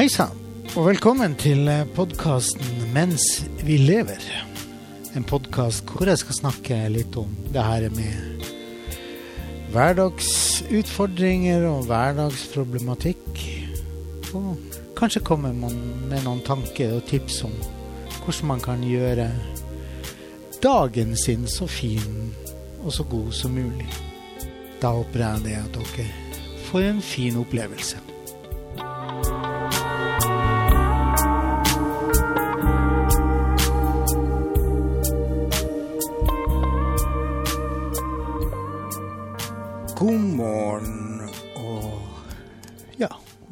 Hei sann, og velkommen til podkasten Mens vi lever. En podkast hvor jeg skal snakke litt om det her med hverdagsutfordringer og hverdagsproblematikk. Og kanskje man med noen tanker og tips om hvordan man kan gjøre dagen sin så fin og så god som mulig. Da håper jeg det at dere får en fin opplevelse.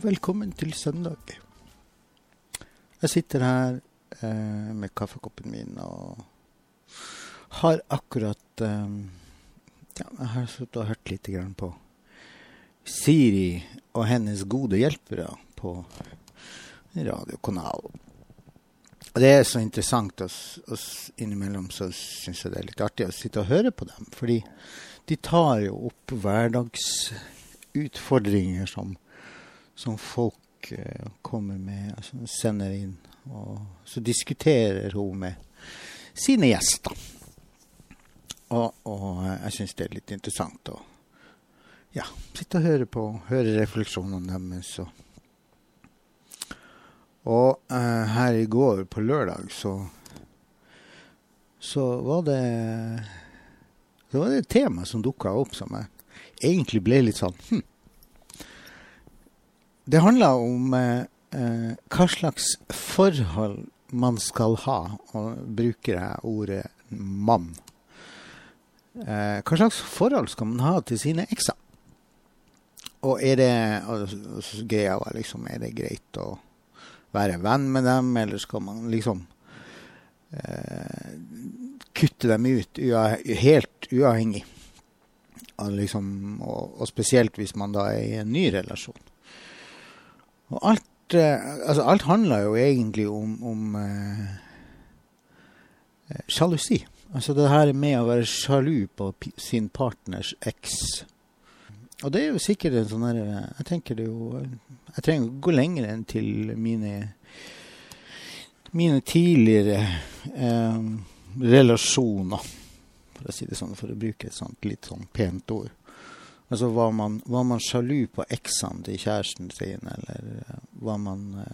Velkommen til søndag. Jeg sitter her eh, med kaffekoppen min og har akkurat eh, ja, Jeg har sittet og hørt litt grann på Siri og hennes gode hjelpere på radiokanalen. Det er så interessant, og, og innimellom så syns jeg det er litt artig å sitte og høre på dem. Fordi de tar jo opp hverdagsutfordringer som, som folk eh, kommer med, altså sender inn. Og så diskuterer hun med sine gjester. Og, og jeg syns det er litt interessant å ja, sitte og høre på, høre refleksjonene deres. Og, og uh, her i går, på lørdag, så, så var det det var det et tema som dukka opp som jeg egentlig ble litt sånn hm. Det handler om eh, eh, hva slags forhold man skal ha, og bruker jeg ordet mann. Eh, hva slags forhold skal man ha til sine ekser? Og er det og, og greia liksom, er det greit å være venn med dem, eller skal man liksom eh, kutte dem ut helt uavhengig. Liksom, og, og, spesielt hvis man da er i en ny relasjon. Og alt, eh, altså alt handler jo egentlig om, om eh, sjalusi. Altså det her med å være sjalu på sin partners eks. Og det er jo sikkert en sånn her Jeg tenker det jo Jeg trenger å gå lenger enn til mine mine tidligere eh, relasjoner, for å si det sånn, for å bruke et sånt litt sånn pent ord. Altså var man, var man sjalu på eksene til kjæresten sin, eller var man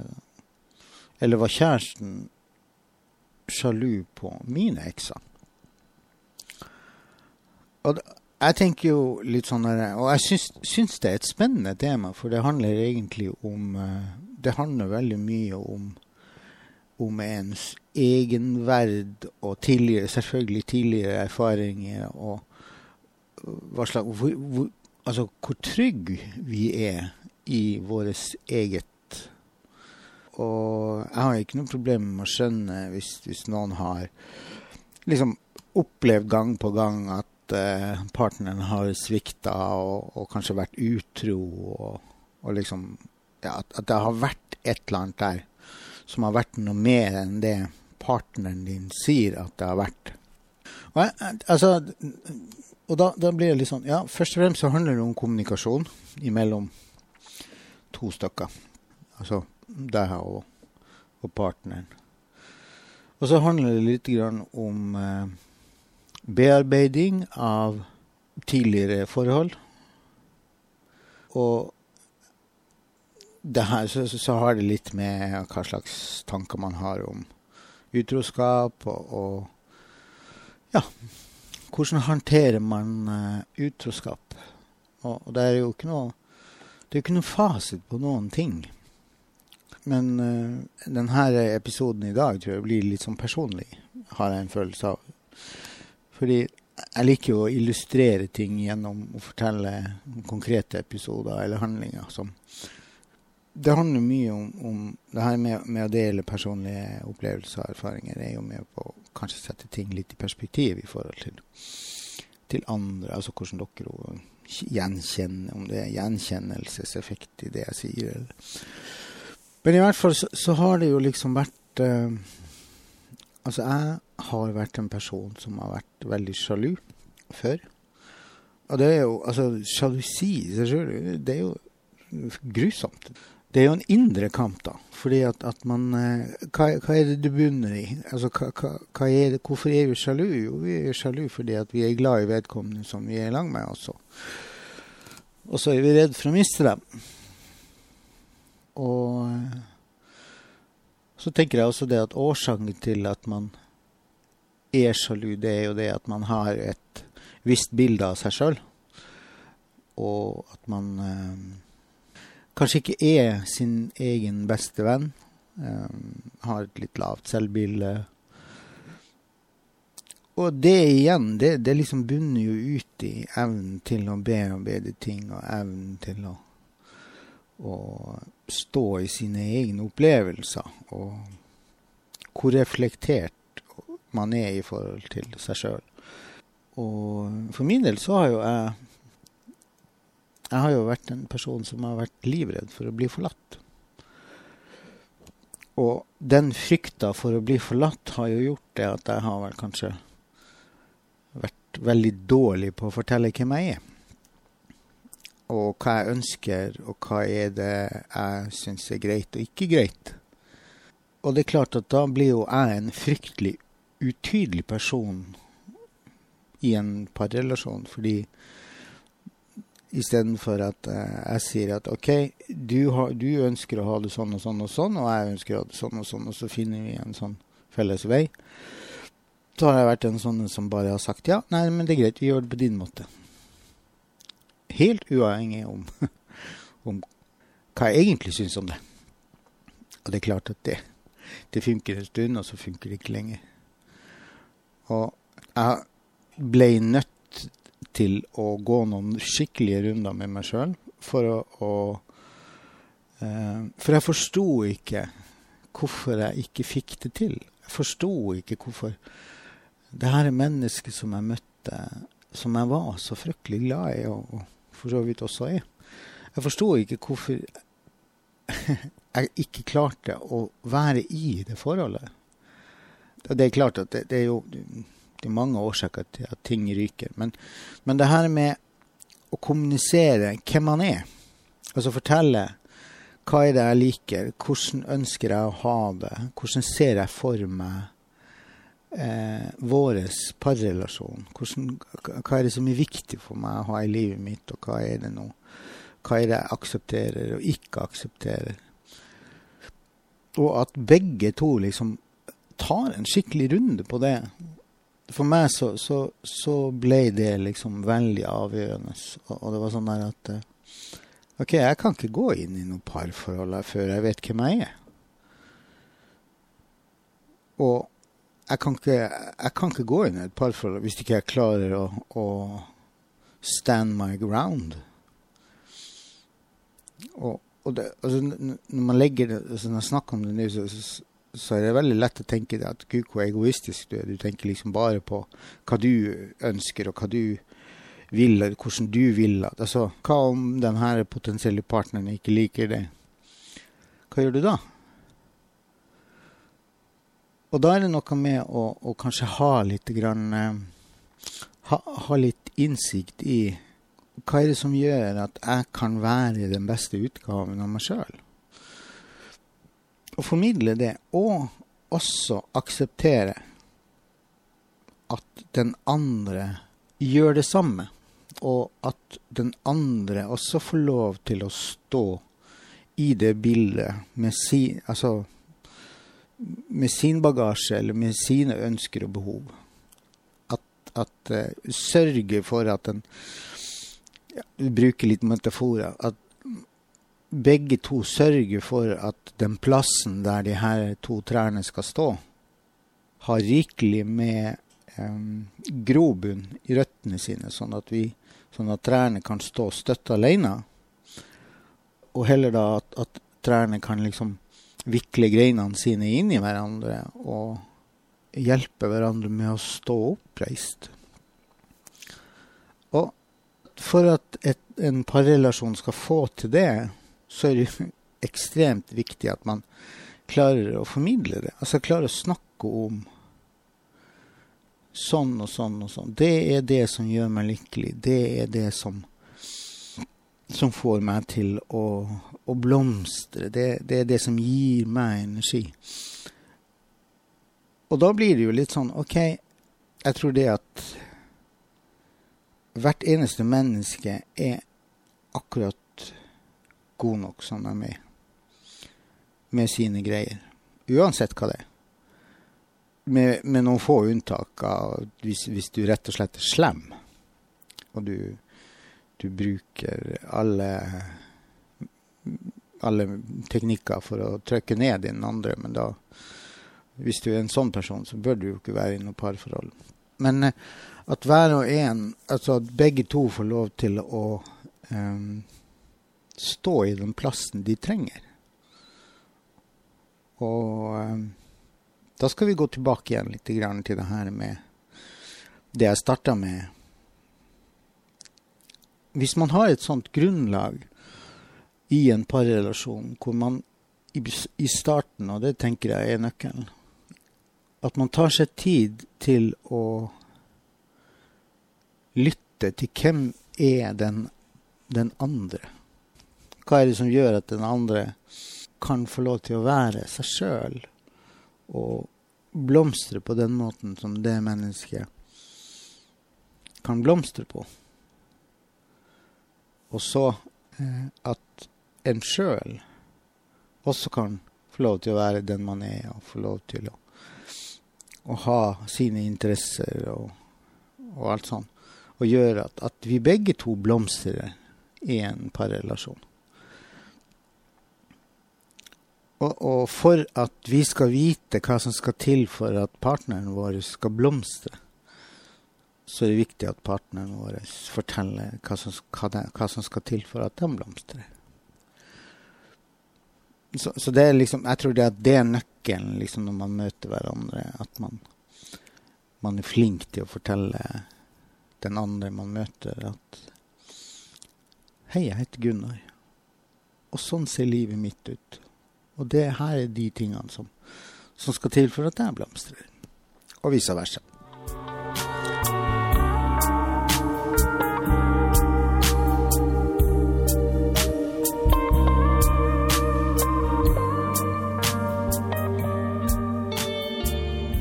Eller var kjæresten sjalu på mine ekser? Og jeg tenker jo litt sånn Og jeg syns, syns, det er et spennende tema, for det handler egentlig om Det handler veldig mye om om ens egenverd og tidligere, selvfølgelig tidligere erfaringer og hva slags hvor, hvor, Altså hvor trygg vi er i vårt eget Og jeg har ikke noe problem med å skjønne hvis, hvis noen har liksom opplevd gang på gang at eh, partneren har svikta og, og, kanskje vært utro og, og liksom ja, at, at det har vært et eller annet der som har vært noe mer enn det partneren din sier at det har vært. Og, jeg, altså, og da, da, blir det litt sånn Ja, først og fremst så handler det om kommunikasjon imellom to stykker. Altså deg og, og partneren. Og så handler det litt grann om eh, bearbeiding av tidligere forhold. Og det her, så, så, har det litt med hva slags tanker man har om utroskap og, og ja, hvordan håndterer man uh, utroskap. Og, og, det er jo ikke noe det er ikke noe fasit på noen ting. Men uh, denne episoden i dag tror jeg blir litt sånn personlig, har jeg en følelse av. Fordi jeg liker jo å illustrere ting gjennom å fortelle konkrete episoder eller handlinger som det handler mye om, om det her med, med, å dele personlige opplevelser og erfaringer. er jo med på kanskje sette ting litt i perspektiv i forhold til, til andre. Altså hvordan dere gjenkjenner, om det er gjenkjennelseseffekt i det jeg sier. Men i hvert fall så, så har det jo liksom vært eh, Altså, jeg har vært en person som har vært veldig sjalu før. Og det er jo Altså, sjalusi, det er jo grusomt det er jo en indre kamp, da. Fordi at, at man eh, hva, hva, er det du bunner i? Altså, hva, hva er det, hvorfor er vi sjalu? Jo, vi er sjalu fordi at vi er glad i vedkommende som vi er i lag med. Også. Og så er vi redd for å miste dem. Og eh, så tenker jeg også det at årsaken til at man er sjalu, det er jo det at man har et visst bilde av seg sjøl. Og at man eh, kanskje ikke er sin egen beste venn. Um, har et litt lavt selvbilde. Og det igjen, det, det liksom bunner jo ut i evnen til å bearbeide ting, og evnen til å, å stå i sine egne opplevelser. Og hvor reflektert man er i forhold til seg sjøl. Og for min del så har jo jeg jeg har jo vært en person som har vært livredd for å bli forlatt. Og den frykta for å bli forlatt har jo gjort det at jeg har vel kanskje vært veldig dårlig på å fortelle hvem jeg er. Og hva jeg ønsker, og hva er det jeg syns er greit og ikke greit. Og det er klart at da blir jo jeg en fryktelig utydelig person i en parrelasjon, fordi Istedenfor at uh, jeg sier at OK, du, har, du, ønsker å ha det sånn og sånn og sånn, og jeg ønsker å ha det sånn og sånn, og så finner vi en sånn felles vei. Så har jeg vært en sånn som bare har sagt ja, nei, men det er greit, vi gjør det på din måte. Helt uavhengig om, om hva jeg egentlig syns om det. Og det er klart at det, det funker en stund, og så funker det ikke lenger. Og jeg ble nødt til å gå noen skikkelige runder med meg sjøl for å, eh, For jeg forsto ikke hvorfor jeg ikke fikk det til. Jeg forsto ikke hvorfor det her er mennesket som jeg møtte, som jeg var så fryktelig glad i, og, og for så vidt også er. Jeg forsto ikke hvorfor jeg ikke klarte å være i det forholdet. Det er klart at det, det er jo er mange årsaker til at ting ryker. Men, men det her med å kommunisere hvem man er, altså fortelle hva er det jeg liker, hvordan ønsker jeg å ha det, hvordan ser jeg for meg eh, vår parrelasjon, hva er det som er viktig for meg å ha i livet mitt, og hva er det nå, hva er det jeg aksepterer og ikke aksepterer. Og at begge to liksom tar en skikkelig runde på det, for meg så, så, så, ble det liksom veldig avgjørende. Og, og det var sånn der at eh, OK, jeg kan ikke gå inn i noe parforhold før jeg vet hvem jeg er. Og jeg kan ikke, jeg kan ikke gå inn i et parforhold hvis ikke jeg klarer å, å stand my ground. Og, og det, altså, når man legger det, altså, når jeg snakker om det nå, så, så så er det veldig lett å tenke at gud, hvor egoistisk du er. Du tenker liksom bare på hva du ønsker, og hva du vil, og hvordan du vil. Altså, hva om denne potensielle partneren ikke liker det? Hva gjør du da? Og da er det noe med å, å kanskje ha litt grann eh, ha, ha, litt innsikt i hva er det som gjør at jeg kan være den beste utgaven av meg sjøl? Å formidle det, og også akseptere at den andre gjør det samme. Og at den andre også får lov til å stå i det bildet med sin, altså, med sin bagasje eller med sine ønsker og behov. At, at uh, sørge for at den ja, Du bruker litt metaforer. At begge to sørger for at den plassen der de her to trærne skal stå, har rikelig med um, grobunn i røttene sine, sånn at, vi, sånn at trærne kan stå støtt alene. Og heller da at, at trærne kan liksom vikle greinene sine inn i hverandre og hjelpe hverandre med å stå oppreist. Og for at et, en parrelasjon skal få til det, så er det ekstremt viktig at man klarer å formidle det. Altså klarer å snakke om sånn og sånn og sånn. Det er det som gjør meg lykkelig. Det er det som som får meg til å, å blomstre. Det, det, er det som gir meg energi. Og da blir det jo litt sånn OK, jeg tror det at hvert eneste menneske er akkurat god nok som de er, med sine greier. Uansett hva det er. Med, med noen få unntak hvis, hvis, du rett og slett er slem, og du, du bruker alle alle teknikker for å trykke ned den andre, men da Hvis du er en sånn person, så bør du jo ikke være i noe parforhold. Men eh, at hver og en, altså at begge to får lov til å um, stå i den plassen de trenger. Og eh, da skal vi gå tilbake igjen litt til det her med det jeg starta med. Hvis man har et sånt grunnlag i en parrelasjon hvor man i, i starten, og det tenker jeg er nøkkelen, at man tar seg tid til å lytte til hvem er den, den andre. Hva er det som gjør at den andre kan få lov til å være seg sjøl og blomstre på den måten som det mennesket kan blomstre på. Og så eh, at en sjøl også kan få lov til å være den man er, og få lov til å, å ha sine interesser og, og alt sånt. Og gjøre at, at vi begge to blomstrer i en parrelasjon. Og, og, for at vi skal vite hva som skal til for at partneren vår skal blomstre, så er det viktig at partneren vår forteller hva som, hva, de, hva som skal til for at de blomstrer. Så, så, det er liksom, jeg tror det, at det er nøkkelen liksom, når man møter hverandre. At man, man er flink til å fortelle den andre man møter, at Hei, jeg heter Gunnar. Og sånn ser livet mitt ut. Og det her er de tingene som, som skal til for at jeg blomstrer. Og vice versa.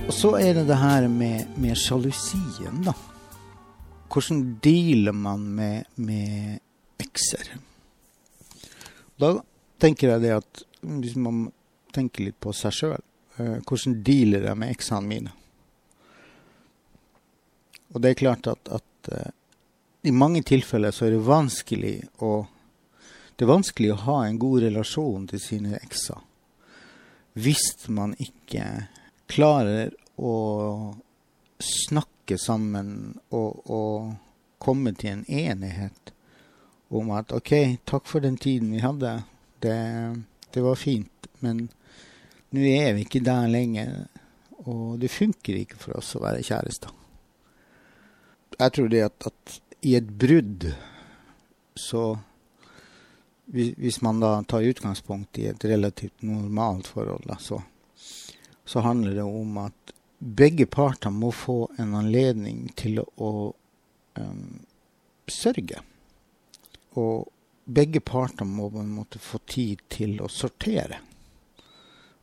Og så er det det her med, med sjalusien, da. Hvordan dealer man med, med ekser? Da tenker jeg det at hvis man tenker litt på seg sjøl, eh, hvordan dealer jeg med eksene mine? Og det er klart at, at uh, i mange tilfeller så er det vanskelig å Det er vanskelig å ha en god relasjon til sine ekser hvis man ikke klarer å snakke sammen og, og komme til en enighet om at OK, takk for den tiden vi hadde. Det, det var fint, men nå er vi ikke der lenger. Og det funker ikke for oss å være kjærester. Jeg tror det at, at i et brudd så Hvis man da tar utgangspunkt i et relativt normalt forhold, da, så, så handler det om at begge parter må få en anledning til å um, sørge. Og begge parter må på en måte få tid til å sortere.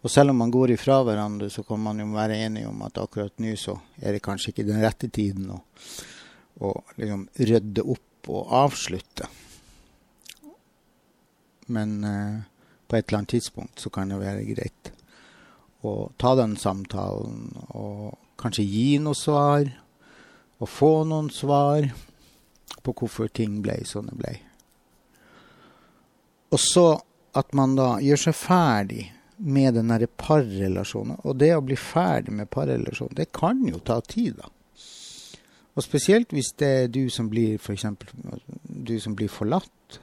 Og selv om man går ifra hverandre, så kan man jo være enige om at akkurat nå så er det kanskje ikke den rette tiden å, å liksom rydde opp og avslutte. Men eh, på et eller annet tidspunkt så kan det være greit å ta den samtalen og kanskje gi noe svar. Og få noen svar på hvorfor ting ble som det ble. Og så at man da gjør seg ferdig med den derre parrelasjonen. Og det å bli ferdig med parrelasjonen, det kan jo ta tid, da. Og spesielt hvis det er du som blir f.eks. du som blir forlatt.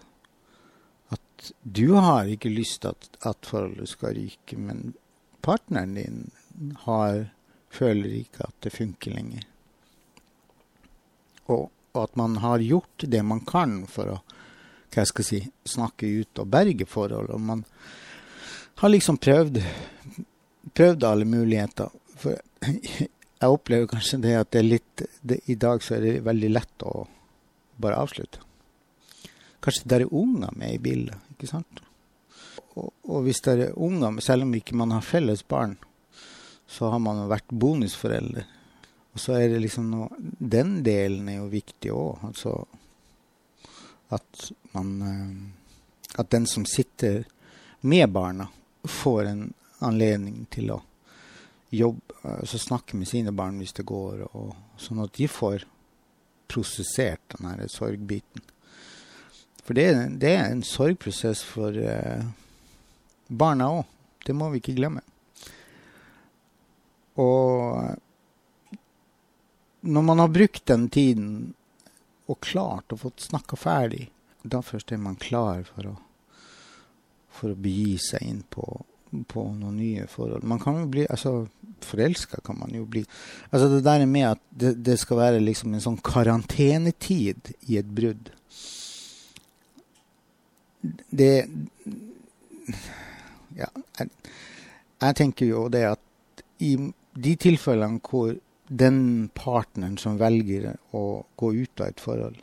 At du har ikke lyst til at, at forholdet skal ryke, men partneren din har, føler ikke at det funker lenger. Og, og at man har gjort det man kan for å hva jeg skal si, snakke ut og berge forhold. Og man har liksom prøvd, prøvd alle muligheter. For jeg opplever kanskje det at det er litt det, I dag så er det veldig lett å bare avslutte. kanskje det er unger med i bildet. ikke sant? Og, og hvis det er unger, selv om ikke man har felles barn, så har man jo vært bonusforelder. Og så er det liksom noe Den delen er jo viktig òg. Altså at man eh, At den som sitter med barna, får en anledning til å jobbe, altså snakke med sine barn hvis det går, og sånn at de får prosessert den her sorgbiten. For det, det, er en sorgprosess for eh, barna òg. Det må vi ikke glemme. Og når man har brukt den tiden og klart å få snakka ferdig, da først er man klar for å, for å begi seg inn på, på noen nye forhold. Man kan jo bli altså Forelska kan man jo bli. Altså det der med at det, det skal være liksom en sånn karantenetid i et brudd. Det Ja, jeg, jeg tenker jo det at i de tilfellene hvor den partneren som velger å gå ut av et forhold,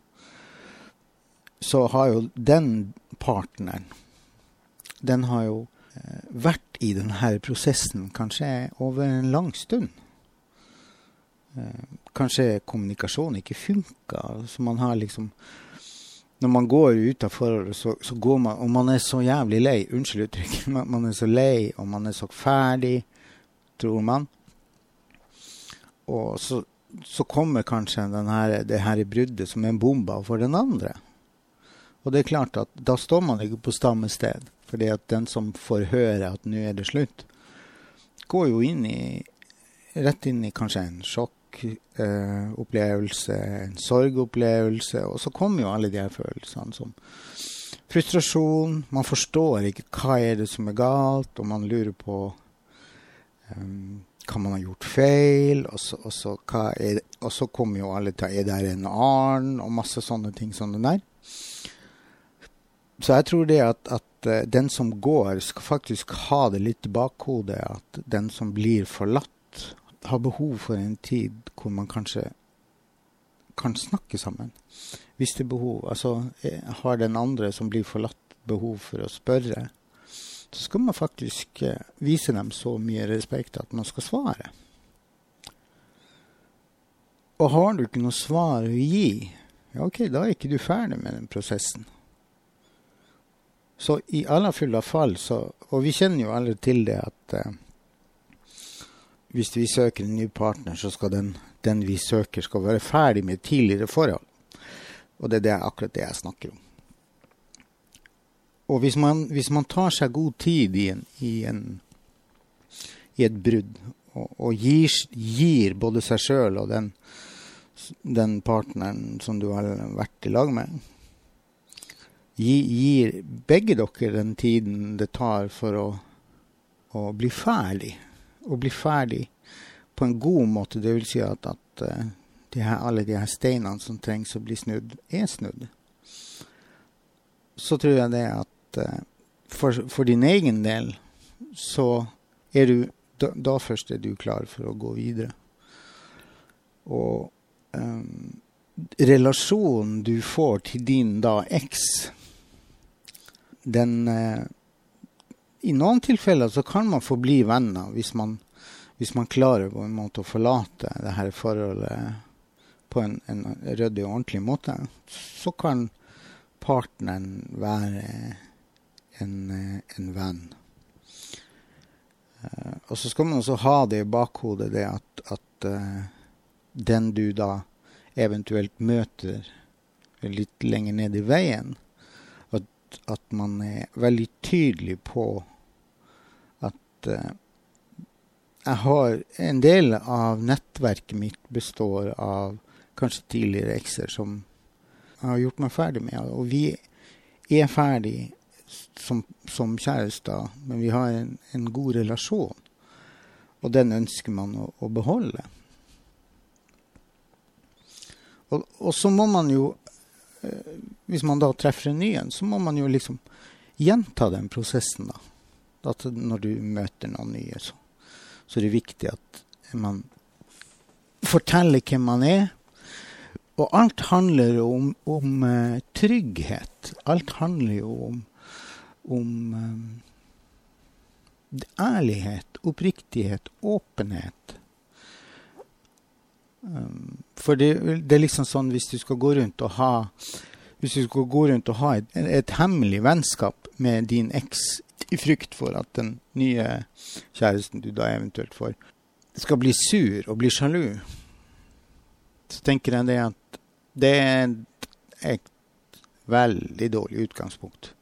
så har jo den partneren Den har jo eh, vært i denne prosessen kanskje over en lang stund. Eh, kanskje kommunikasjonen ikke funka. Så man har liksom Når man går ut av forholdet, så, så, går man Og man er så jævlig lei. Unnskyld uttrykket. Man, er så lei, og man er så ferdig, tror man. Og så, så kommer kanskje her, det her bruddet som en bombe for den andre. Og det er klart at da står man ikke på samme sted. Fordi at den som får høre at nå er det slutt, går jo inn i rett inn i kanskje en sjokkopplevelse, eh, en sorgopplevelse. Og så kommer jo alle de her følelsene som frustrasjon. Man forstår ikke hva er det som er galt, og man lurer på um, hva man har gjort feil, og så, er, kommer jo alle til Er det en annen? Og masse sånne ting som den der. Så jeg tror det at, at uh, den som går, skal faktisk ha det litt bakhodet at den som blir forlatt, har behov for en tid hvor man kanskje kan snakke sammen. Hvis det er behov. Altså eh, har den andre som blir forlatt, behov for å spørre så skal man faktisk eh, vise dem så mye respekt at man skal svare. Og har du ikke noe svar å gi, ja, OK, da er ikke du ferdig med den prosessen. Så i alle fulle fall så Og vi kjenner jo alle til det at eh, hvis vi søker en ny partner, så skal den, den vi søker, skal være ferdig med tidligere forhold. Og det er det, akkurat det jeg snakker om. Og hvis man, hvis man, tar seg god tid i, en, i, en, i et brudd, og, og gir, gir, både seg sjøl og den, den, partneren som du har vært i lag med, gir, begge dere den tiden det tar for å, å bli ferdig, Å bli ferdig på en god måte, vil si at, at uh, de her, alle de her steinene som trengs å bli snudd, er snudd. Så tror jeg det at uh, for, for, din egen del så er du da, da, først er du klar for å gå videre. Og um, relasjonen du får til din da eks, den uh, I noen tilfeller så kan man få bli venner hvis man, hvis man klarer på en måte å forlate det her forholdet på en, en ryddig og ordentlig måte. Så kan partneren være en, eh, en venn. Uh, og så skal man også ha det i bakhodet, det at, at uh, den du da eventuelt møter litt lenger ned i veien, at, at man er veldig tydelig på at uh, jeg har En del av nettverket mitt består av kanskje tidligere ekser som jeg har gjort meg ferdig med, og vi er ferdig som, som kjærester, men vi har en, en, god relasjon. Og den ønsker man å, å beholde. Og, og, så må man jo, eh, hvis man da treffer en ny en, så må man jo liksom gjenta den prosessen, da. At når du møter noen nye, så, så er det viktig at man forteller hvem man er, og alt handler om, om uh, trygghet. Alt handler jo om, om um, ærlighet, oppriktighet, åpenhet. Um, for det, det, er liksom sånn hvis du skal gå rundt og ha hvis du skal gå rundt og ha et, et hemmelig vennskap med din eks i frykt for at den nye kjæresten du da eventuelt får, skal bli sur og bli sjalu, så tenker jeg det at det er et veldig dårlig utgangspunkt.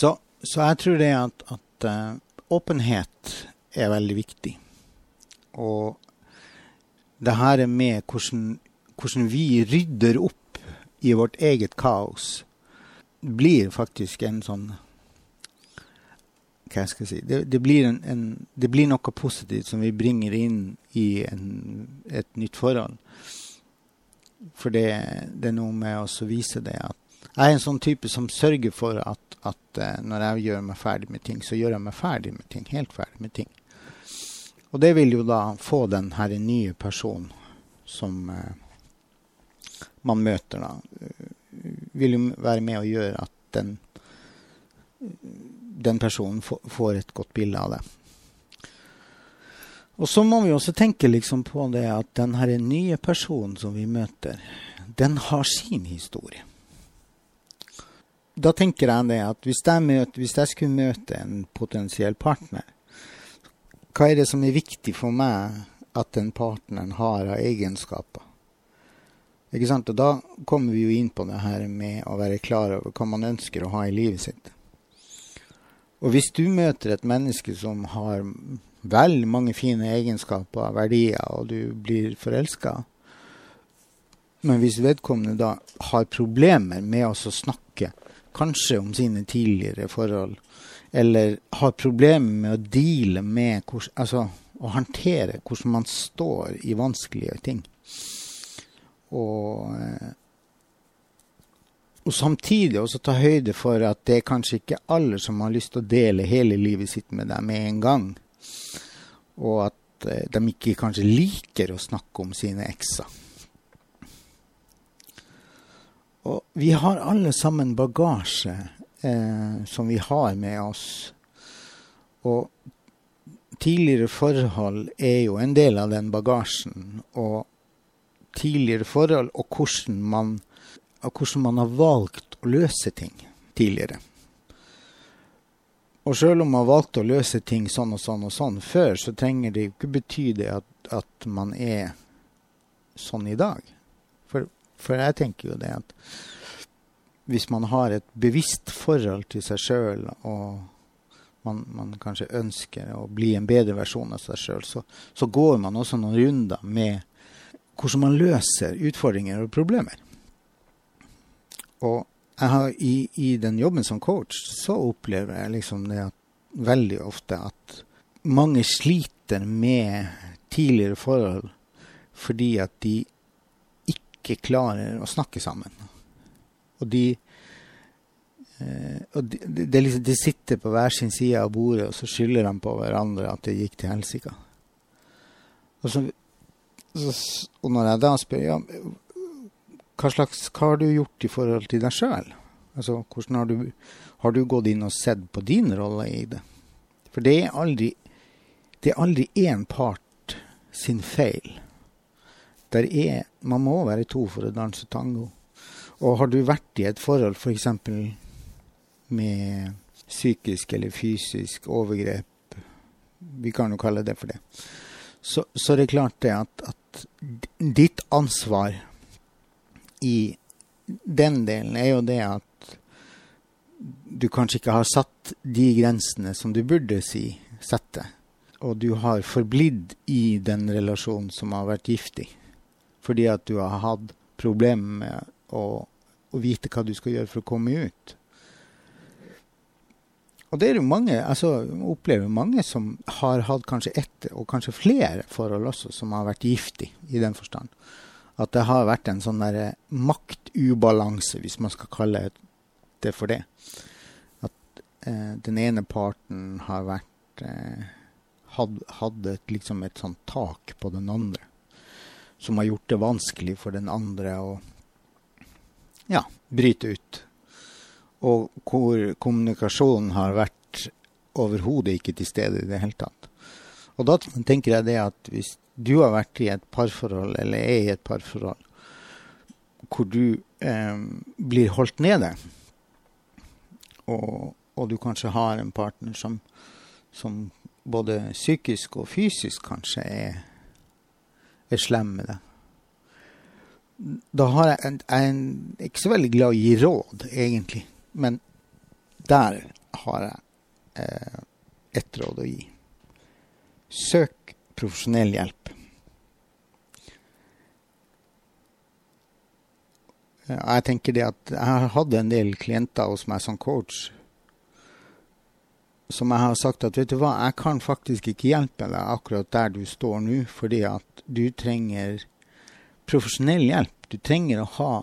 Så, så jeg tror det at, at uh, åpenhet er veldig viktig. Og det her er med hvordan, hvordan vi rydder opp i vårt eget kaos, blir faktisk en sånn hva skal jeg si, det, det, blir en, en, det, blir noe positivt som vi bringer inn i en, et nytt forhold. For det, det er noe med å vise det at jeg er en sånn type som sørger for at, at uh, når jeg gjør meg ferdig med ting, så gjør jeg meg ferdig med ting. Helt ferdig med ting. Og det vil jo da få den her nye personen som uh, man møter, da, uh, vil jo være med å gjøre at den, den personen får et godt bilde av det. Og så må vi også tenke liksom på det at den her nye personen som vi møter, den har sin historie da tenker jeg det at hvis jeg, møter, hvis jeg, skulle møte en potensiell partner, hva er det som er viktig for meg at den partneren har av egenskaper? Ikke sant? Og da kommer vi jo inn på det her med å være klar over hva man ønsker å ha i livet sitt. Og hvis du møter et menneske som har veldig mange fine egenskaper, verdier, og du blir forelska, men hvis vedkommende da har problemer med å snakke kanskje om sine tidligere forhold, eller har problemer med å deale med Altså å håndtere hvordan man står i vanskelige ting. Og, eh, og samtidig også ta høyde for at det er kanskje ikke alle som har lyst til å dele hele livet sitt med deg med en gang. Og at eh, de ikke kanskje liker å snakke om sine ekser. Og vi har alle sammen bagasje eh, som vi har med oss. Og tidligere forhold er jo en del av den bagasjen. Og tidligere forhold og hvordan man, og hvordan man har valgt å løse ting tidligere. Og sjøl om man valgte å løse ting sånn og sånn og sånn før, så trenger det jo ikke bety det at, at man er sånn i dag. For jeg tenker jo det at hvis man har et bevisst forhold til seg sjøl, og man, man, kanskje ønsker å bli en bedre versjon av seg sjøl, så, så, går man også noen runder med hvordan man løser utfordringer og problemer. Og jeg har, i, i den jobben som coach så opplever jeg liksom det at veldig ofte at mange sliter med tidligere forhold fordi at de ikke klarer å snakke sammen. Og de, eh, og de, de, liksom, de, sitter på hver sin side av bordet, og så skylder de på hverandre at det gikk til helsike. Og, og, når jeg da spør ja, hva, slags, hva har du gjort i forhold til deg sjøl? Altså, hvordan har du, har du gått inn og sett på din rolle i det? For det er aldri det er aldri én part sin feil. Der er Man må være to for å danse tango. Og har du vært i et forhold f.eks. For med psykisk eller fysisk overgrep, vi kan jo kalle det for det, så, så det er klart det at, at ditt ansvar i den delen er jo det at du kanskje ikke har satt de grensene som du burde si sette. Og du har forblitt i den relasjonen som har vært giftig fordi at du har hatt problemer med å, å, vite hva du skal gjøre for å komme ut. Og det er jo mange, altså opplever mange som har hatt kanskje ett, og kanskje flere forhold også, som har vært giftig i den forstand. At det har vært en sånn derre maktubalanse, hvis man skal kalle det for det. At eh, den ene parten har vært eh, had, hadde liksom et sånt tak på den andre. Som har gjort det vanskelig for den andre å ja, bryte ut. Og hvor kommunikasjonen har vært overhodet ikke til stede i det hele tatt. Og da tenker jeg det at hvis du har vært i et parforhold, eller er i et parforhold, hvor du eh, blir holdt nede, og, og, du kanskje har en partner som, som både psykisk og fysisk kanskje er, er slem med det. Da har jeg, jeg en, ikke så veldig glad i å gi råd, egentlig. Men der har jeg eh, ett råd å gi. Søk profesjonell hjelp. Jeg tenker det at jeg har hatt en del klienter hos meg som coach som jeg har sagt at vet du hva, jeg kan faktisk ikke hjelpe deg akkurat der du står nå, fordi at du trenger profesjonell hjelp. Du trenger å ha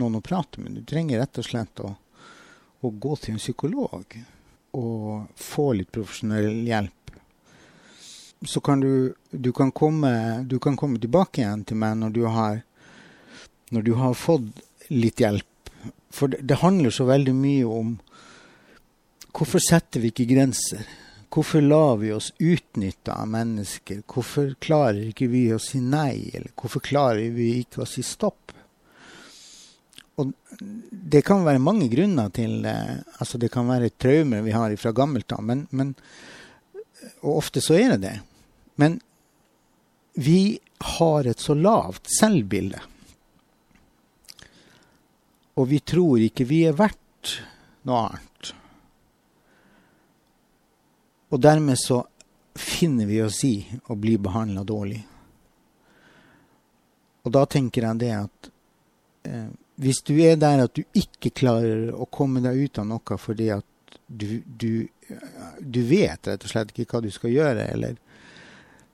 noen å prate med. Du trenger rett og slett å, å gå til en psykolog og få litt profesjonell hjelp. Så kan du, du, kan komme, du kan komme tilbake igjen til meg når du har, når du har fått litt hjelp. For det, det handler så veldig mye om Hvorfor setter vi ikke grenser? Hvorfor lar vi oss utnytte av mennesker? Hvorfor klarer ikke vi å si nei, eller hvorfor klarer vi ikke å si stopp? Og det kan være mange grunner til altså Det kan være traumer vi har fra gammelt av, men, men, og ofte så er det det. Men vi har et så lavt selvbilde. Og vi tror ikke vi er verdt noe annet. Og dermed så finner vi oss i å bli behandla dårlig. Og da tenker jeg det at eh, hvis du er der at du ikke klarer å komme deg ut av noe fordi at du, du, du vet rett og slett ikke hva du skal gjøre, eller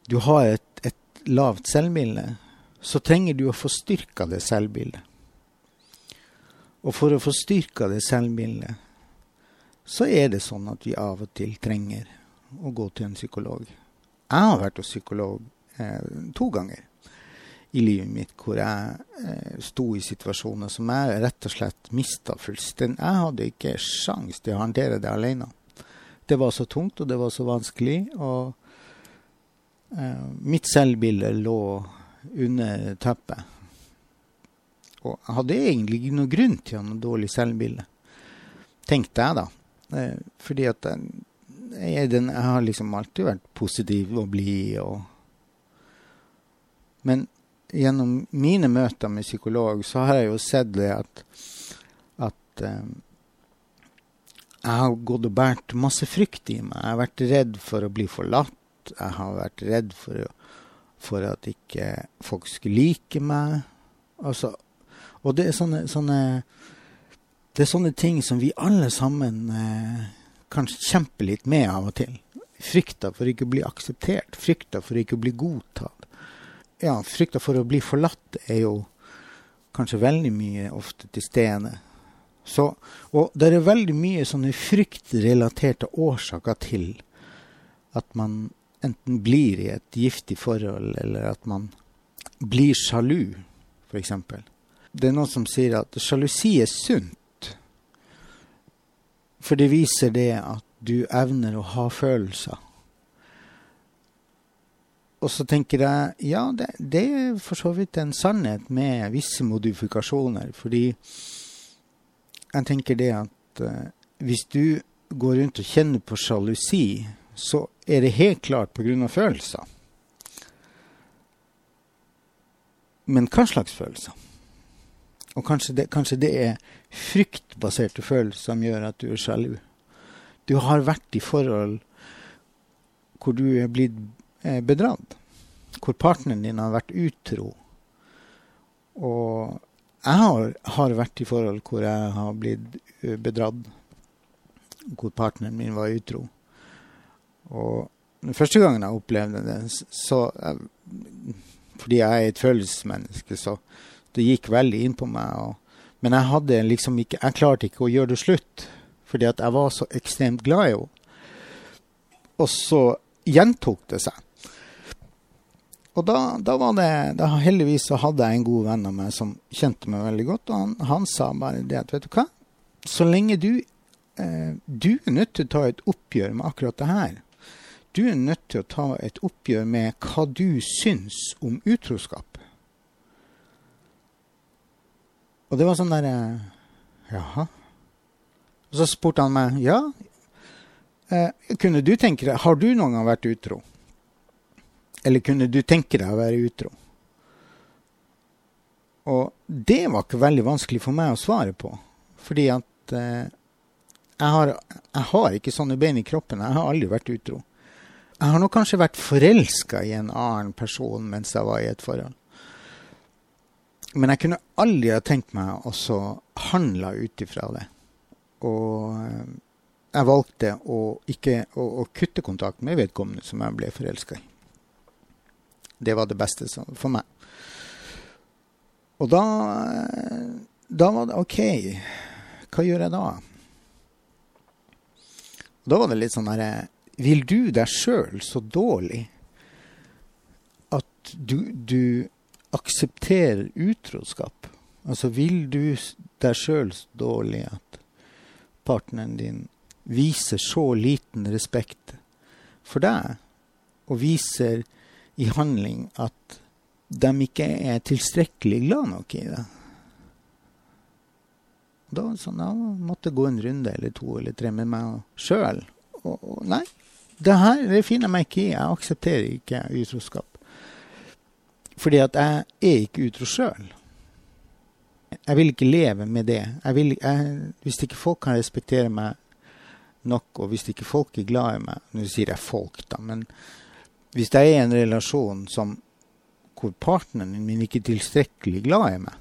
du har et, et lavt selvbilde, så trenger du å få styrka det selvbildet. Og for å få styrka det selvbildet, så er det sånn at vi av og til trenger å gå til en psykolog. Jeg har vært hos psykolog eh, to ganger i livet mitt hvor jeg eh, sto i situasjoner som jeg rett og slett mista fullstendig. Jeg hadde ikke sjans til å håndtere det alene. Det var så tungt, og det var så vanskelig. Og eh, mitt selvbilde lå under teppet. Og jeg hadde egentlig ikke grunn til å ha noe dårlig selvbilde, tenkte jeg da. Eh, fordi at jeg, jeg, den, jeg har liksom alltid vært positiv og blid. Og... Men gjennom mine møter med psykolog så har jeg jo sett det at, at um, jeg har gått og båret masse frykt i meg. Jeg har vært redd for å bli forlatt. Jeg har vært redd for, for at ikke folk skulle like meg. Altså, og det er sånne, sånne, det er sånne ting som vi alle sammen eh, kanskje kjempe litt med av og til. Frykta for ikke å bli akseptert, frykta for ikke å bli godtatt. Ja, frykta for å bli forlatt er jo kanskje veldig mye ofte til stede. Og det er veldig mye sånne fryktrelaterte årsaker til at man enten blir i et giftig forhold, eller at man blir sjalu, f.eks. Det er noen som sier at sjalusi er sunt. For det viser det at du evner å ha følelser. Og så tenker jeg ja, det, det er for så vidt en sannhet med visse modifikasjoner. Fordi jeg tenker det at uh, hvis du går rundt og kjenner på sjalusi, så er det helt klart pga. følelser. Men hva slags følelser? Og kanskje det, kanskje det er fryktbaserte følelser som gjør at du er sjalu. Du har vært i forhold hvor du er blitt eh, bedratt. Hvor partneren din har vært utro. Og jeg har, har, vært i forhold hvor jeg har blitt eh, bedratt. Hvor partneren min var utro. Og den første gangen jeg opplevde det, så jeg, Fordi jeg er et følelsesmenneske, så det gikk veldig inn på meg. Og, men jeg hadde liksom ikke Jeg klarte ikke å gjøre det slutt, fordi at jeg var så ekstremt glad i henne. Og så gjentok det seg. Og da, da, var det da Heldigvis så hadde jeg en god venn av meg som kjente meg veldig godt, og han, han sa bare det at vet du hva, så lenge du eh, Du er nødt til å ta et oppgjør med akkurat det her. Du er nødt til å ta et oppgjør med hva du syns om utroskap. Og det var sånn derre Jaha. Og så spurte han meg ja, eh, kunne du tenke deg Har du noen gang vært utro? Eller kunne du tenke deg å være utro? Og det var ikke veldig vanskelig for meg å svare på. Fordi at eh, jeg, har, jeg, har, ikke sånne bein i kroppen. Jeg har aldri vært utro. Jeg har nok kanskje vært forelska i en annen person mens jeg var i et forhold. Men jeg kunne aldri ha tenkt meg å handle ut ifra det. Og eh, jeg valgte å, ikke, å, å kutte kontakt med vedkommende som jeg ble forelska i. Det var det beste for meg. Og da, da var det OK, hva gjør jeg da? Da var det litt sånn herre Vil du deg sjøl så dårlig at du, du aksepterer utroskap? Altså vil du deg sjøl dårlig at partneren din viser så liten respekt for deg, og viser i handling at de ikke er tilstrekkelig glad nok i det. Da sånn, ja, måtte gå en runde eller to eller tre med meg sjøl. Og, og, nei, det her det finner jeg meg ikke i. Jeg aksepterer ikke utroskap. Fordi at jeg er ikke utro sjøl. Jeg vil ikke leve med det. Vil, jeg, hvis ikke folk kan respektere meg nok, og hvis ikke folk er glad i meg Nå sier jeg folk, da, men hvis jeg er i en relasjon som, hvor partneren min ikke er tilstrekkelig glad i meg,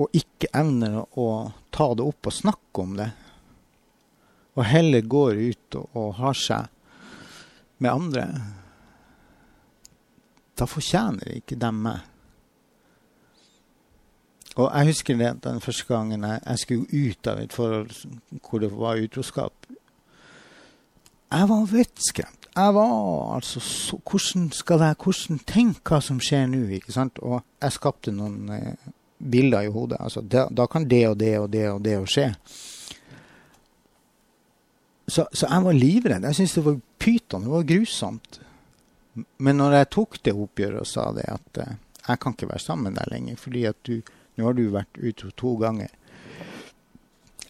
og ikke evner å ta det opp og snakke om det, og heller går ut og, og har seg med andre, da fortjener ikke dem meg. Og jeg husker det den første gangen jeg, jeg skulle ut av et forhold hvor det var utroskap. Jeg var vettskremt jeg var altså så, Hvordan skal jeg hvordan tenke hva som skjer nå? ikke sant? Og jeg skapte noen eh, bilder i hodet. Altså, da, da, kan det og det og det og det skje. Så, så, jeg var livredd. Jeg syntes det var pyton. Det var grusomt. Men når jeg tok det oppgjøret og sa det at eh, jeg kan ikke være sammen med deg lenger, fordi at du, nå har du vært utro to ganger.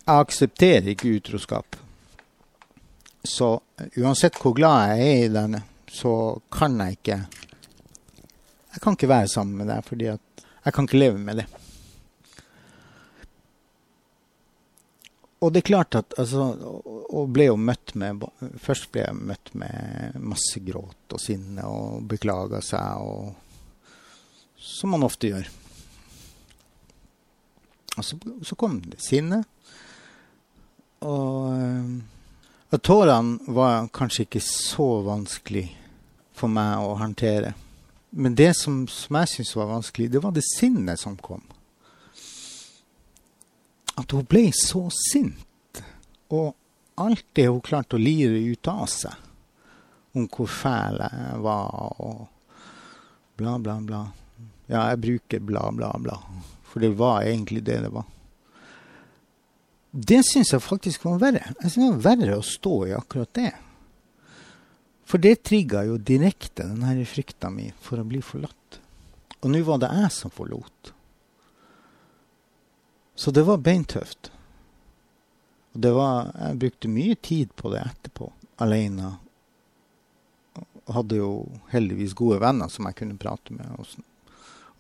Jeg aksepterer ikke utroskap. Så uansett hvor glad jeg er i den, så kan jeg ikke Jeg kan ikke være sammen med deg, fordi at jeg kan ikke leve med det. Og det er klart at altså, Og ble jo møtt med Først ble jeg møtt med masse gråt og sinne og beklaga seg og Som man ofte gjør. Og så, så kom det sinne. Og og tårene var kanskje ikke så vanskelig for meg å håndtere. Men det som, som jeg syntes var vanskelig, det var det sinnet som kom. At hun ble så sint. Og alt det hun klarte å lire ut av seg om hvor fæl jeg var, og bla, bla, bla. Ja, jeg bruker bla, bla, bla. For det var egentlig det det var. Det syns jeg faktisk var verre. Jeg synes det var verre å stå i akkurat det. For det trigga jo direkte den her frykta mi for å bli forlatt. Og nå var det jeg som forlot. Så det var beintøft. Og det var, jeg brukte mye tid på det etterpå, alene. Hadde jo heldigvis gode venner som jeg kunne prate med. Og sånn.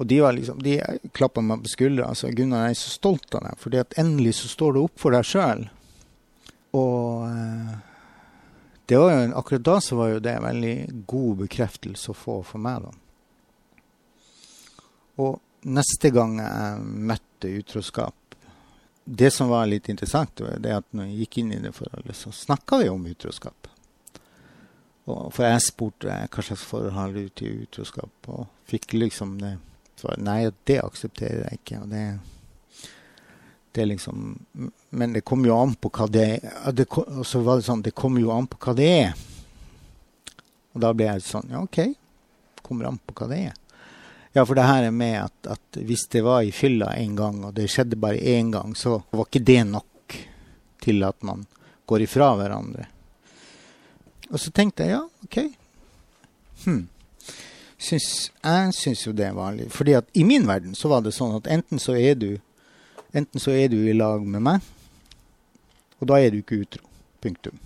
Og de var liksom, de klappa meg på skuldra. Altså, 'Gunnar, jeg er så stolt av deg, fordi at endelig så står du opp for deg sjøl.' Og eh, det var jo, akkurat da så var jo det en veldig god bekreftelse å få for meg, da. Og neste gang jeg møtte utroskap Det som var litt interessant, det at når jeg gikk inn i det forholdet, så snakka vi om utroskap. Og for jeg spurte hva slags forhold har du til utroskap, og fikk liksom det så nei, det aksepterer jeg ikke. Og det, det liksom Men det kommer jo an på hva det er. Og så var det sånn Det kommer jo an på hva det er. Og da ble jeg sånn Ja, OK. kommer an på hva det er. Ja, for det her er med at, at hvis det var i fylla en gang, og det skjedde bare én gang, så var ikke det nok til at man går ifra hverandre. Og så tenkte jeg ja, OK. Hm. Syns, jeg syns jo det er vanlig. Fordi at i min verden så var det sånn at enten så er du enten så er du i lag med meg, og da er du ikke utro. Punktum.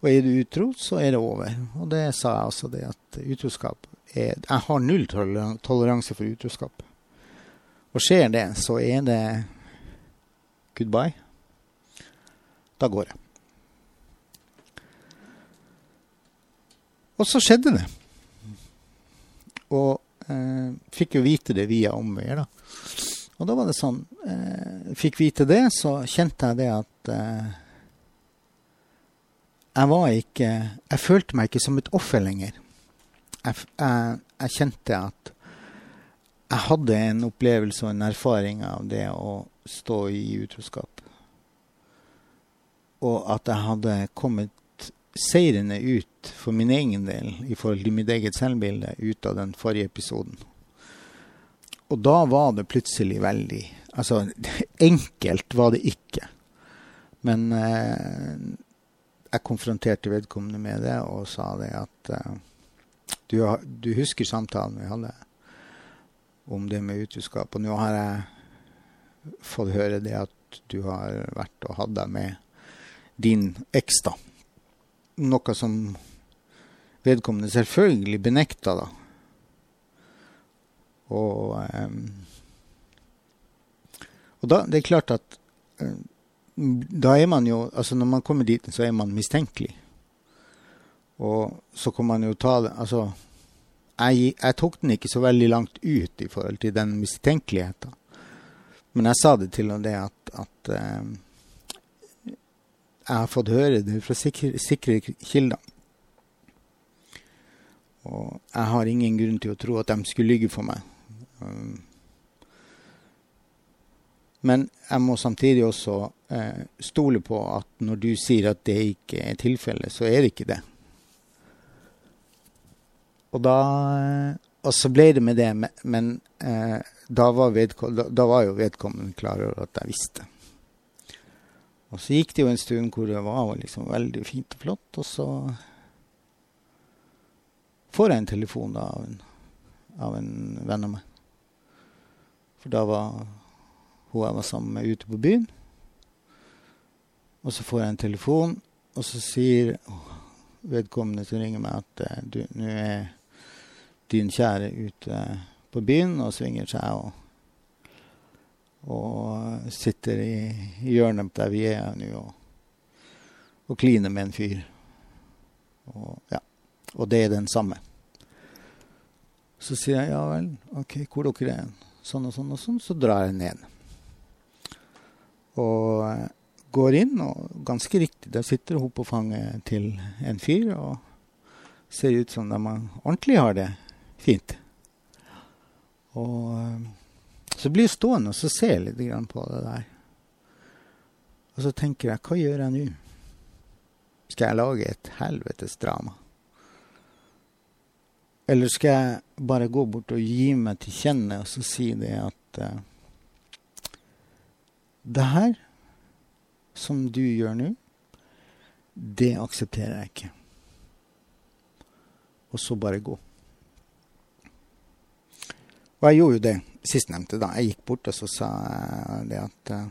Og er du utro, så er det over. Og det sa jeg altså, det at utroskap er Jeg har null toleranse for utroskap. Og skjer det, så er det goodbye. Da går jeg. Og så skjedde det. Og eh, fikk jo vite det via omveier, da. Og da var det sånn eh, Fikk vite det, så kjente jeg det at eh, Jeg var ikke Jeg følte meg ikke som et offer lenger. Jeg, jeg, jeg kjente at jeg hadde en opplevelse og en erfaring av det å stå i utroskap. Og at jeg hadde kommet seirende ut for min egen del i forhold til mitt eget selvbilde ut av den forrige episoden. Og da var det plutselig veldig Altså, enkelt var det ikke. Men eh, jeg konfronterte vedkommende med det og sa det at eh, du, du, husker samtalen vi hadde om det med utroskap, og nå har jeg fått høre det at du har vært og hatt deg med din eks, da noe som vedkommende selvfølgelig benekta, da. Og, um, og da, det er klart at uh, da er man jo Altså når man kommer dit, så er man mistenkelig. Og så kan man jo ta det Altså, jeg, jeg tok den ikke så veldig langt ut i forhold til den mistenkeligheten. Men jeg sa det til og det at, at eh, jeg har fått høre det fra sikre, sikre kilder. Og jeg har ingen grunn til å tro at de skulle lyge for meg. Um, men jeg må samtidig også eh, stole på at når du sier at det ikke er tilfellet, så er det ikke det. Og da Og så ble det med det, men eh, da, var da, var jo vedkommende klar over at jeg visste. Og så gikk det jo en stund hvor det var liksom veldig fint og flott, og så får jeg en telefon da, av, en, av en venn av meg. For da var hun jeg var sammen med, ute på byen. Og så får jeg en telefon, og så sier vedkommende som ringer meg, at eh, du, nå er din kjære ute på byen og svinger seg. og og sitter i, hjørnet der vi er nå og, og kliner med en fyr. Og, ja. og det er den samme. Så sier jeg ja vel, OK, hvor dere er Sånn og sånn og sånn. Så drar jeg ned. Og eh, går inn, og ganske riktig, der sitter hun på fanget til en fyr og ser ut som de ordentlig har det fint. Og eh, så blir jeg stående og så ser jeg litt på det der. Og så tenker jeg, hva gjør jeg nå? Skal jeg lage et helvetes drama? Eller skal jeg bare gå bort og gi meg til kjenne og så si det at uh, Det her som du gjør nå, det aksepterer jeg ikke. Og så bare gå. Og jeg gjorde jo det sistnevnte, da. Jeg gikk bort og så sa jeg det at uh,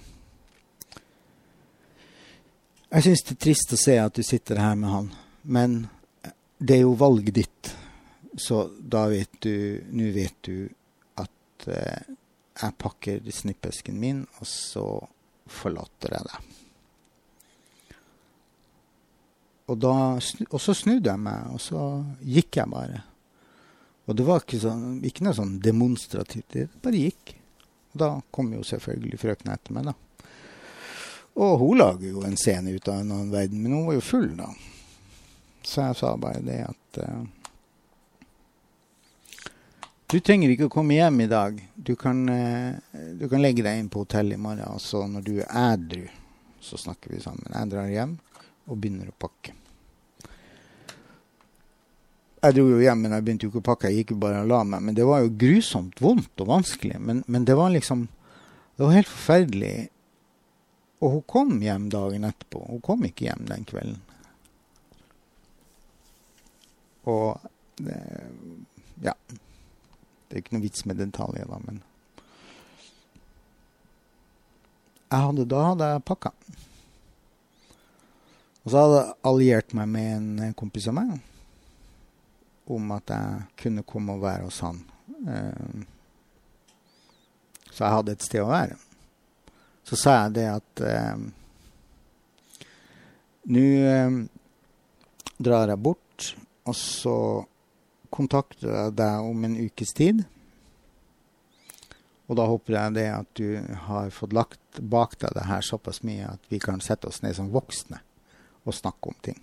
Jeg syns det er trist å se at du sitter her med han, men det er jo valget ditt. Så da vet du Nå vet du at uh, jeg pakker snippesken min, og så forlater jeg deg. Og, da, og så snudde jeg meg, og så gikk jeg bare. Og det var ikke, sånn, ikke noe sånn demonstrativt. Det bare gikk. Og da kom jo selvfølgelig frøkna etter meg, da. Og hun lager jo en scene ut av en annen verden, men hun var jo full, da. Så jeg sa bare det at uh, Du trenger ikke å komme hjem i dag. Du kan, uh, du kan legge deg inn på hotellet i morgen. Og så når du er ædru, så snakker vi sammen. Jeg drar hjem og begynner å pakke. Jeg dro jo hjem, men jeg begynte jo ikke å pakke. Jeg gikk jo bare og la meg. Men det var jo grusomt vondt og vanskelig. Men, men det var liksom Det var helt forferdelig. Og hun kom hjem dagen etterpå. Hun kom ikke hjem den kvelden. Og det, Ja. Det er ikke noe vits med detaljer, da, men jeg hadde, Da hadde jeg pakka. Og så hadde jeg alliert meg med en kompis av meg om at jeg kunne komme og være hos han. Uh, så jeg hadde et sted å være. Så sa jeg det at uh, nå uh, drar jeg bort, og så kontakter jeg deg om en ukes tid. Og da håper jeg det at du har fått lagt bak deg det her såpass mye at vi kan sette oss ned som voksne og snakke om ting.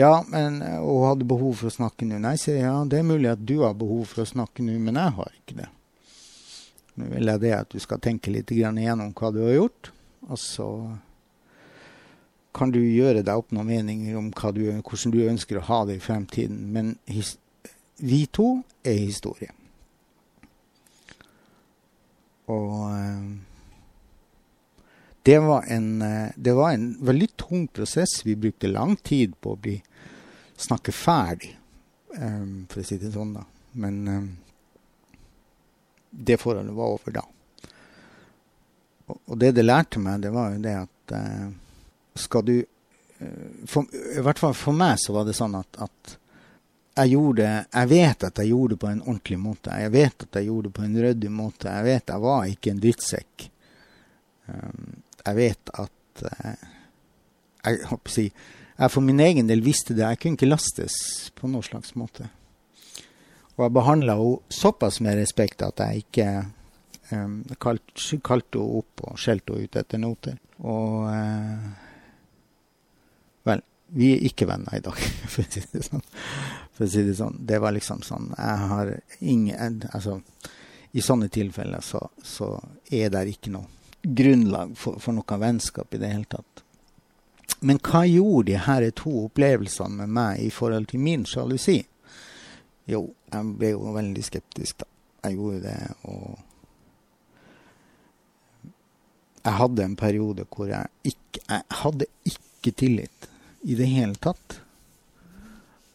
Ja, men eh, hadde behov for å snakke nå. Nei, sier jeg, ja, det er mulig at du har behov for å snakke nå, men jeg har ikke det. Nå vil jeg det at du skal tenke litt igjennom hva du har gjort, og så kan du gjøre deg opp noen meninger om du, hvordan du ønsker å ha det i fremtiden. Men vi to er historie. Og eh, det var, en, eh, det var en veldig tung prosess. Vi brukte lang tid på å bli snakke ferdig, um, for å si det sånn, da. Men um, det forholdet var over da. Og, og, det det lærte meg, det var jo det at uh, skal du uh, for, I hvert fall for meg så var det sånn at, at jeg gjorde Jeg vet at jeg gjorde det på en ordentlig måte. Jeg vet at jeg gjorde det på en ryddig måte. Jeg vet jeg var ikke en drittsekk. Um, jeg vet at uh, Jeg håper å si jeg for min egen del visste det. Jeg kunne ikke lastes på noen slags måte. Og jeg behandla henne såpass med respekt at jeg ikke um, kalte kalt henne opp og skjelte henne ut etter noter. Og uh, Vel, vi er ikke venner i dag, for å si det sånn. For å si det sånn. Det var liksom sånn Jeg har ingen Altså, i sånne tilfeller så, så er det ikke noe grunnlag for, for noe vennskap i det hele tatt. Men hva gjorde de her to opplevelsene med meg i forhold til min sjalusi? Jo, jeg ble jo veldig skeptisk, da. Jeg gjorde det, og Jeg hadde en periode hvor jeg ikke Jeg hadde ikke tillit i det hele tatt.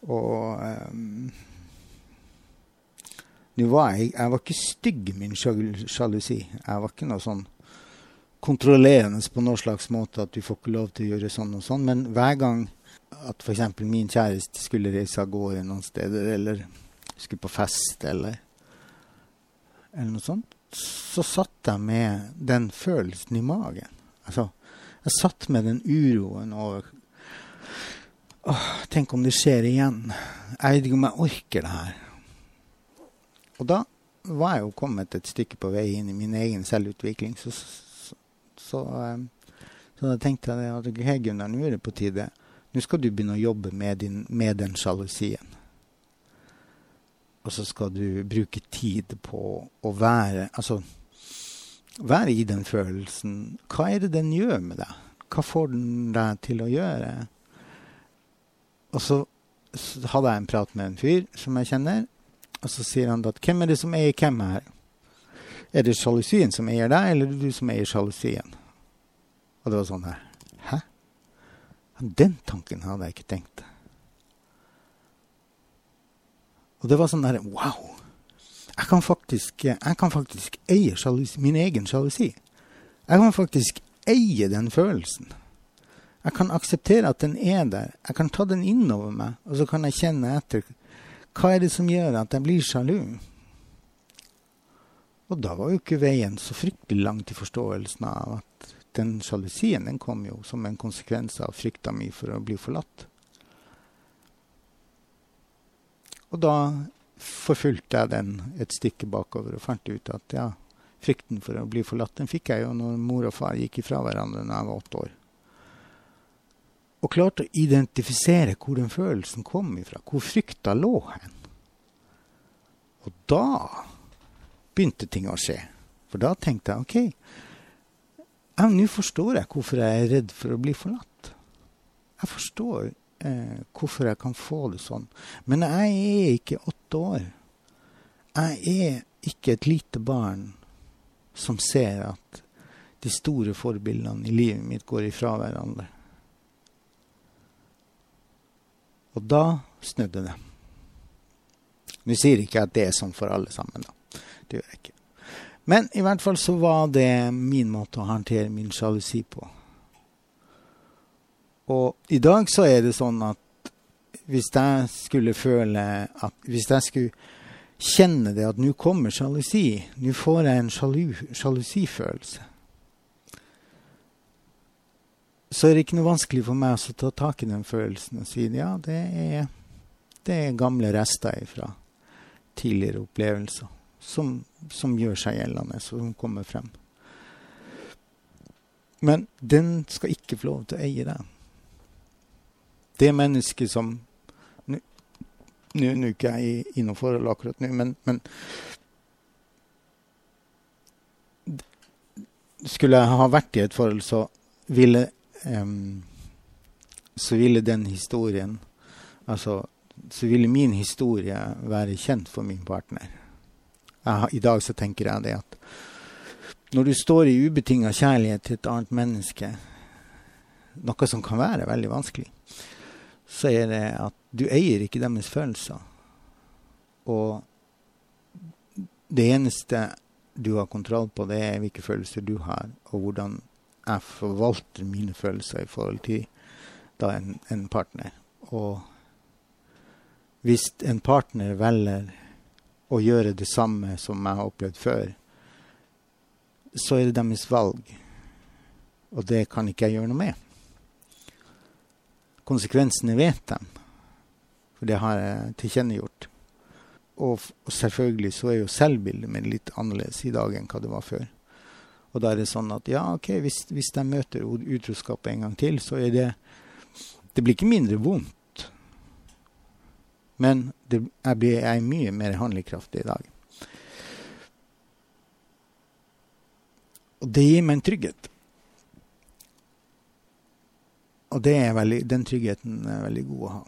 Og um, var jeg Jeg var ikke stygg min sjalusi. Jeg var ikke noe sånn kontrollerende på noen slags måte at du får ikke lov til å gjøre sånn og sånn. Men hver gang at f.eks. min kjæreste skulle reise av gårde noen steder, eller skulle på fest, eller, eller noe sånt, så satt jeg med den følelsen i magen. Altså, jeg satt med den uroen over åh, Tenk om det skjer igjen. Jeg vet ikke om jeg orker det her. Og da var jeg jo kommet et stykke på vei inn i min egen selvutvikling. Så så, eh, så da tenkte jeg at hey, Gunnar, nå er det på tide. Nå skal du begynne å jobbe med, din, med den sjalusien. Og så skal du bruke tid på å være Altså være i den følelsen. Hva er det den gjør med deg? Hva får den deg til å gjøre? Og så, så hadde jeg en prat med en fyr som jeg kjenner, og så sier han at hvem er det som er i hvem her? Er det sjalusien som eier deg, eller er det du som eier sjalusien? Og det var sånn her Hæ? Den tanken hadde jeg ikke tenkt. Og det var sånn der Wow! Jeg kan faktisk, jeg kan faktisk eie sjalusi, min egen sjalusi. Jeg kan faktisk eie den følelsen. Jeg kan akseptere at den er der. Jeg kan ta den innover meg, og så kan jeg kjenne etter. Hva er det som gjør at jeg blir sjalu? Og da var jo ikke veien så fryktelig lang til forståelsen av at den sjalusien den kom jo som en konsekvens av frykta mi for å bli forlatt. Og da forfulgte jeg den et stykke bakover og fant ut at ja, frykten for å bli forlatt den fikk jeg jo når mor og far gikk ifra hverandre da jeg var åtte år. Og klarte å identifisere hvor den følelsen kom ifra, hvor frykta lå hen. Og da begynte ting å skje. For da tenkte jeg OK, nå forstår jeg hvorfor jeg er redd for å bli forlatt. Jeg forstår eh, hvorfor jeg kan få det sånn. Men jeg er ikke åtte år. Jeg er ikke et lite barn som ser at de store forbildene i livet mitt går ifra hverandre. Og da snudde det. Nå sier ikke jeg at det er sånn for alle sammen, da. Det gjør jeg ikke. Men i hvert fall så var det min måte å håndtere min sjalusi på. Og i dag så er det sånn at hvis jeg skulle føle at Hvis jeg skulle kjenne det at nå kommer sjalusi, nå får jeg en sjalu, sjalusifølelse så er det ikke noe vanskelig for meg å ta tak i den følelsen og si ja, det er, det er gamle rester fra tidligere opplevelser som, som gjør seg gjeldende, som kommer frem. Men den skal ikke få lov til å eie deg. Det mennesket som Nå er ikke jeg i, i noe forhold akkurat nå, men, men Skulle jeg ha vært i et forhold, så ville um, så ville den historien Altså, så ville min historie være kjent for min partner. Jeg, I dag så tenker jeg det at når du står i ubetinga kjærlighet til et annet menneske, noe som kan være veldig vanskelig, så er det at du eier ikke deres følelser. Og det eneste du har kontroll på, det er hvilke følelser du har, og hvordan jeg forvalter mine følelser i forhold til en, en partner. Og hvis en partner velger å gjøre det samme som jeg har opplevd før, så er det deres valg. Og det kan ikke jeg gjøre noe med. Konsekvensene vet de, for det har jeg tilkjennegjort. Og, og selvfølgelig så er jo selvbildet mitt litt annerledes i dag enn hva det var før. Og da er det sånn at ja, OK, hvis, hvis de møter utroskap en gang til, så er det Det blir ikke mindre vondt. Men det, jeg, blir, jeg er mye mer handlekraftig i dag. Og det gir meg en trygghet. Og veldig, den tryggheten er veldig god å ha.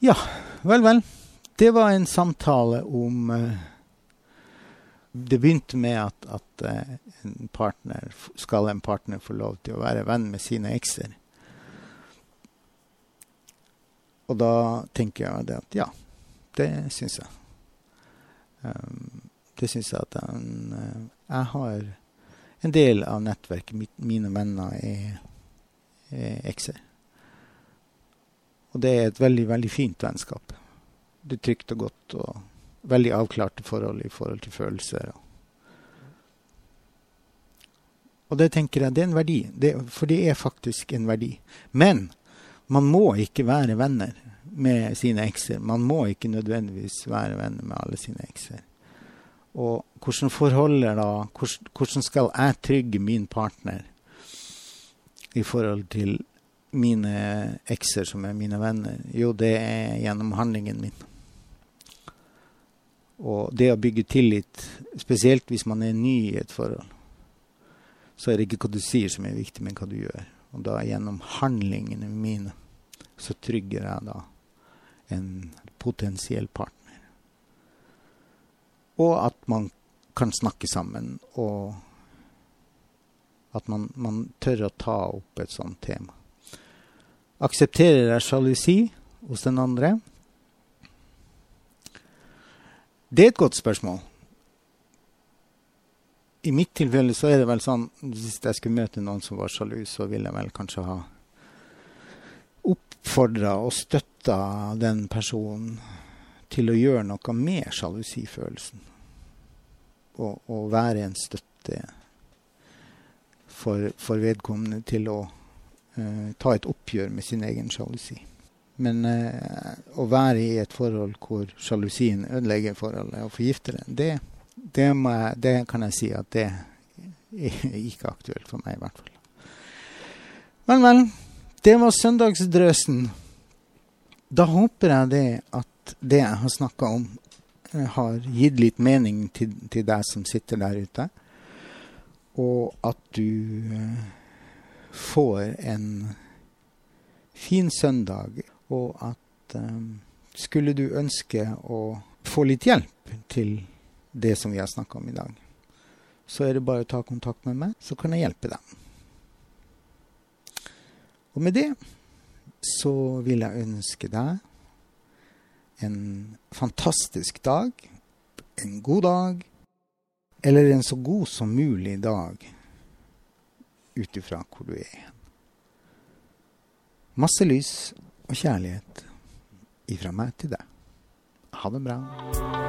Ja, vel, vel. Det var en samtale om uh, det begynte med at, at uh, en partner, skal en partner få lov til å være venn med sine ekser. Og da tenker jeg det at ja, det syns jeg. Um, det syns jeg at uh, jeg har en del av nettverket mitt, mine venner er, er ekser. Og det er et veldig, veldig fint vennskap. Det er trygt og godt. og veldig avklarte forhold i forhold til følelser. Og det tenker jeg det er en verdi, det, for det er faktisk en verdi. Men man må ikke være venner med sine ekser. Man må ikke nødvendigvis være venner med alle sine ekser. Og hvordan forholder da Hvordan skal jeg trygge min partner i forhold til mine ekser som er mine venner? Jo, det er gjennom handlingen min. Og det å bygge tillit, spesielt hvis man er ny i et forhold, så er det ikke hva du sier som er viktig, men hva du gjør. Og da gjennom handlingene mine så trygger jeg da en potensiell partner. Og at man kan snakke sammen, og at man, man tør å ta opp et sånt tema. Aksepterer jeg sjalusi hos den andre? Det er et godt spørsmål. I mitt tilfelle så er det vel sånn hvis jeg skulle møte noen som var sjalu, så ville jeg vel kanskje ha oppfordra og støtta den personen til å gjøre noe med sjalusifølelsen. Og, og være en støtte for, for vedkommende til å uh, ta et oppgjør med sin egen sjalusi. Men uh, å være i et forhold hvor sjalusien ødelegger forholdet og forgifter det, det, det, jeg, det, kan jeg si at det er ikke aktuelt for meg, i hvert fall. Men, vel. Det var søndagsdrøsen. Da håper jeg det at det jeg har snakka om, eh, har gitt litt mening til, til, deg som sitter der ute. Og at du eh, får en fin søndag, og at um, skulle du ønske å få litt hjelp til det som vi har snakka om i dag, så er det bare å ta kontakt med meg, så kan jeg hjelpe deg. Og med det så vil jeg ønske deg en fantastisk dag, en god dag, eller en så god som mulig dag ut ifra hvor du er. Masse lys og kjærlighet ifra meg til deg. Ha det bra.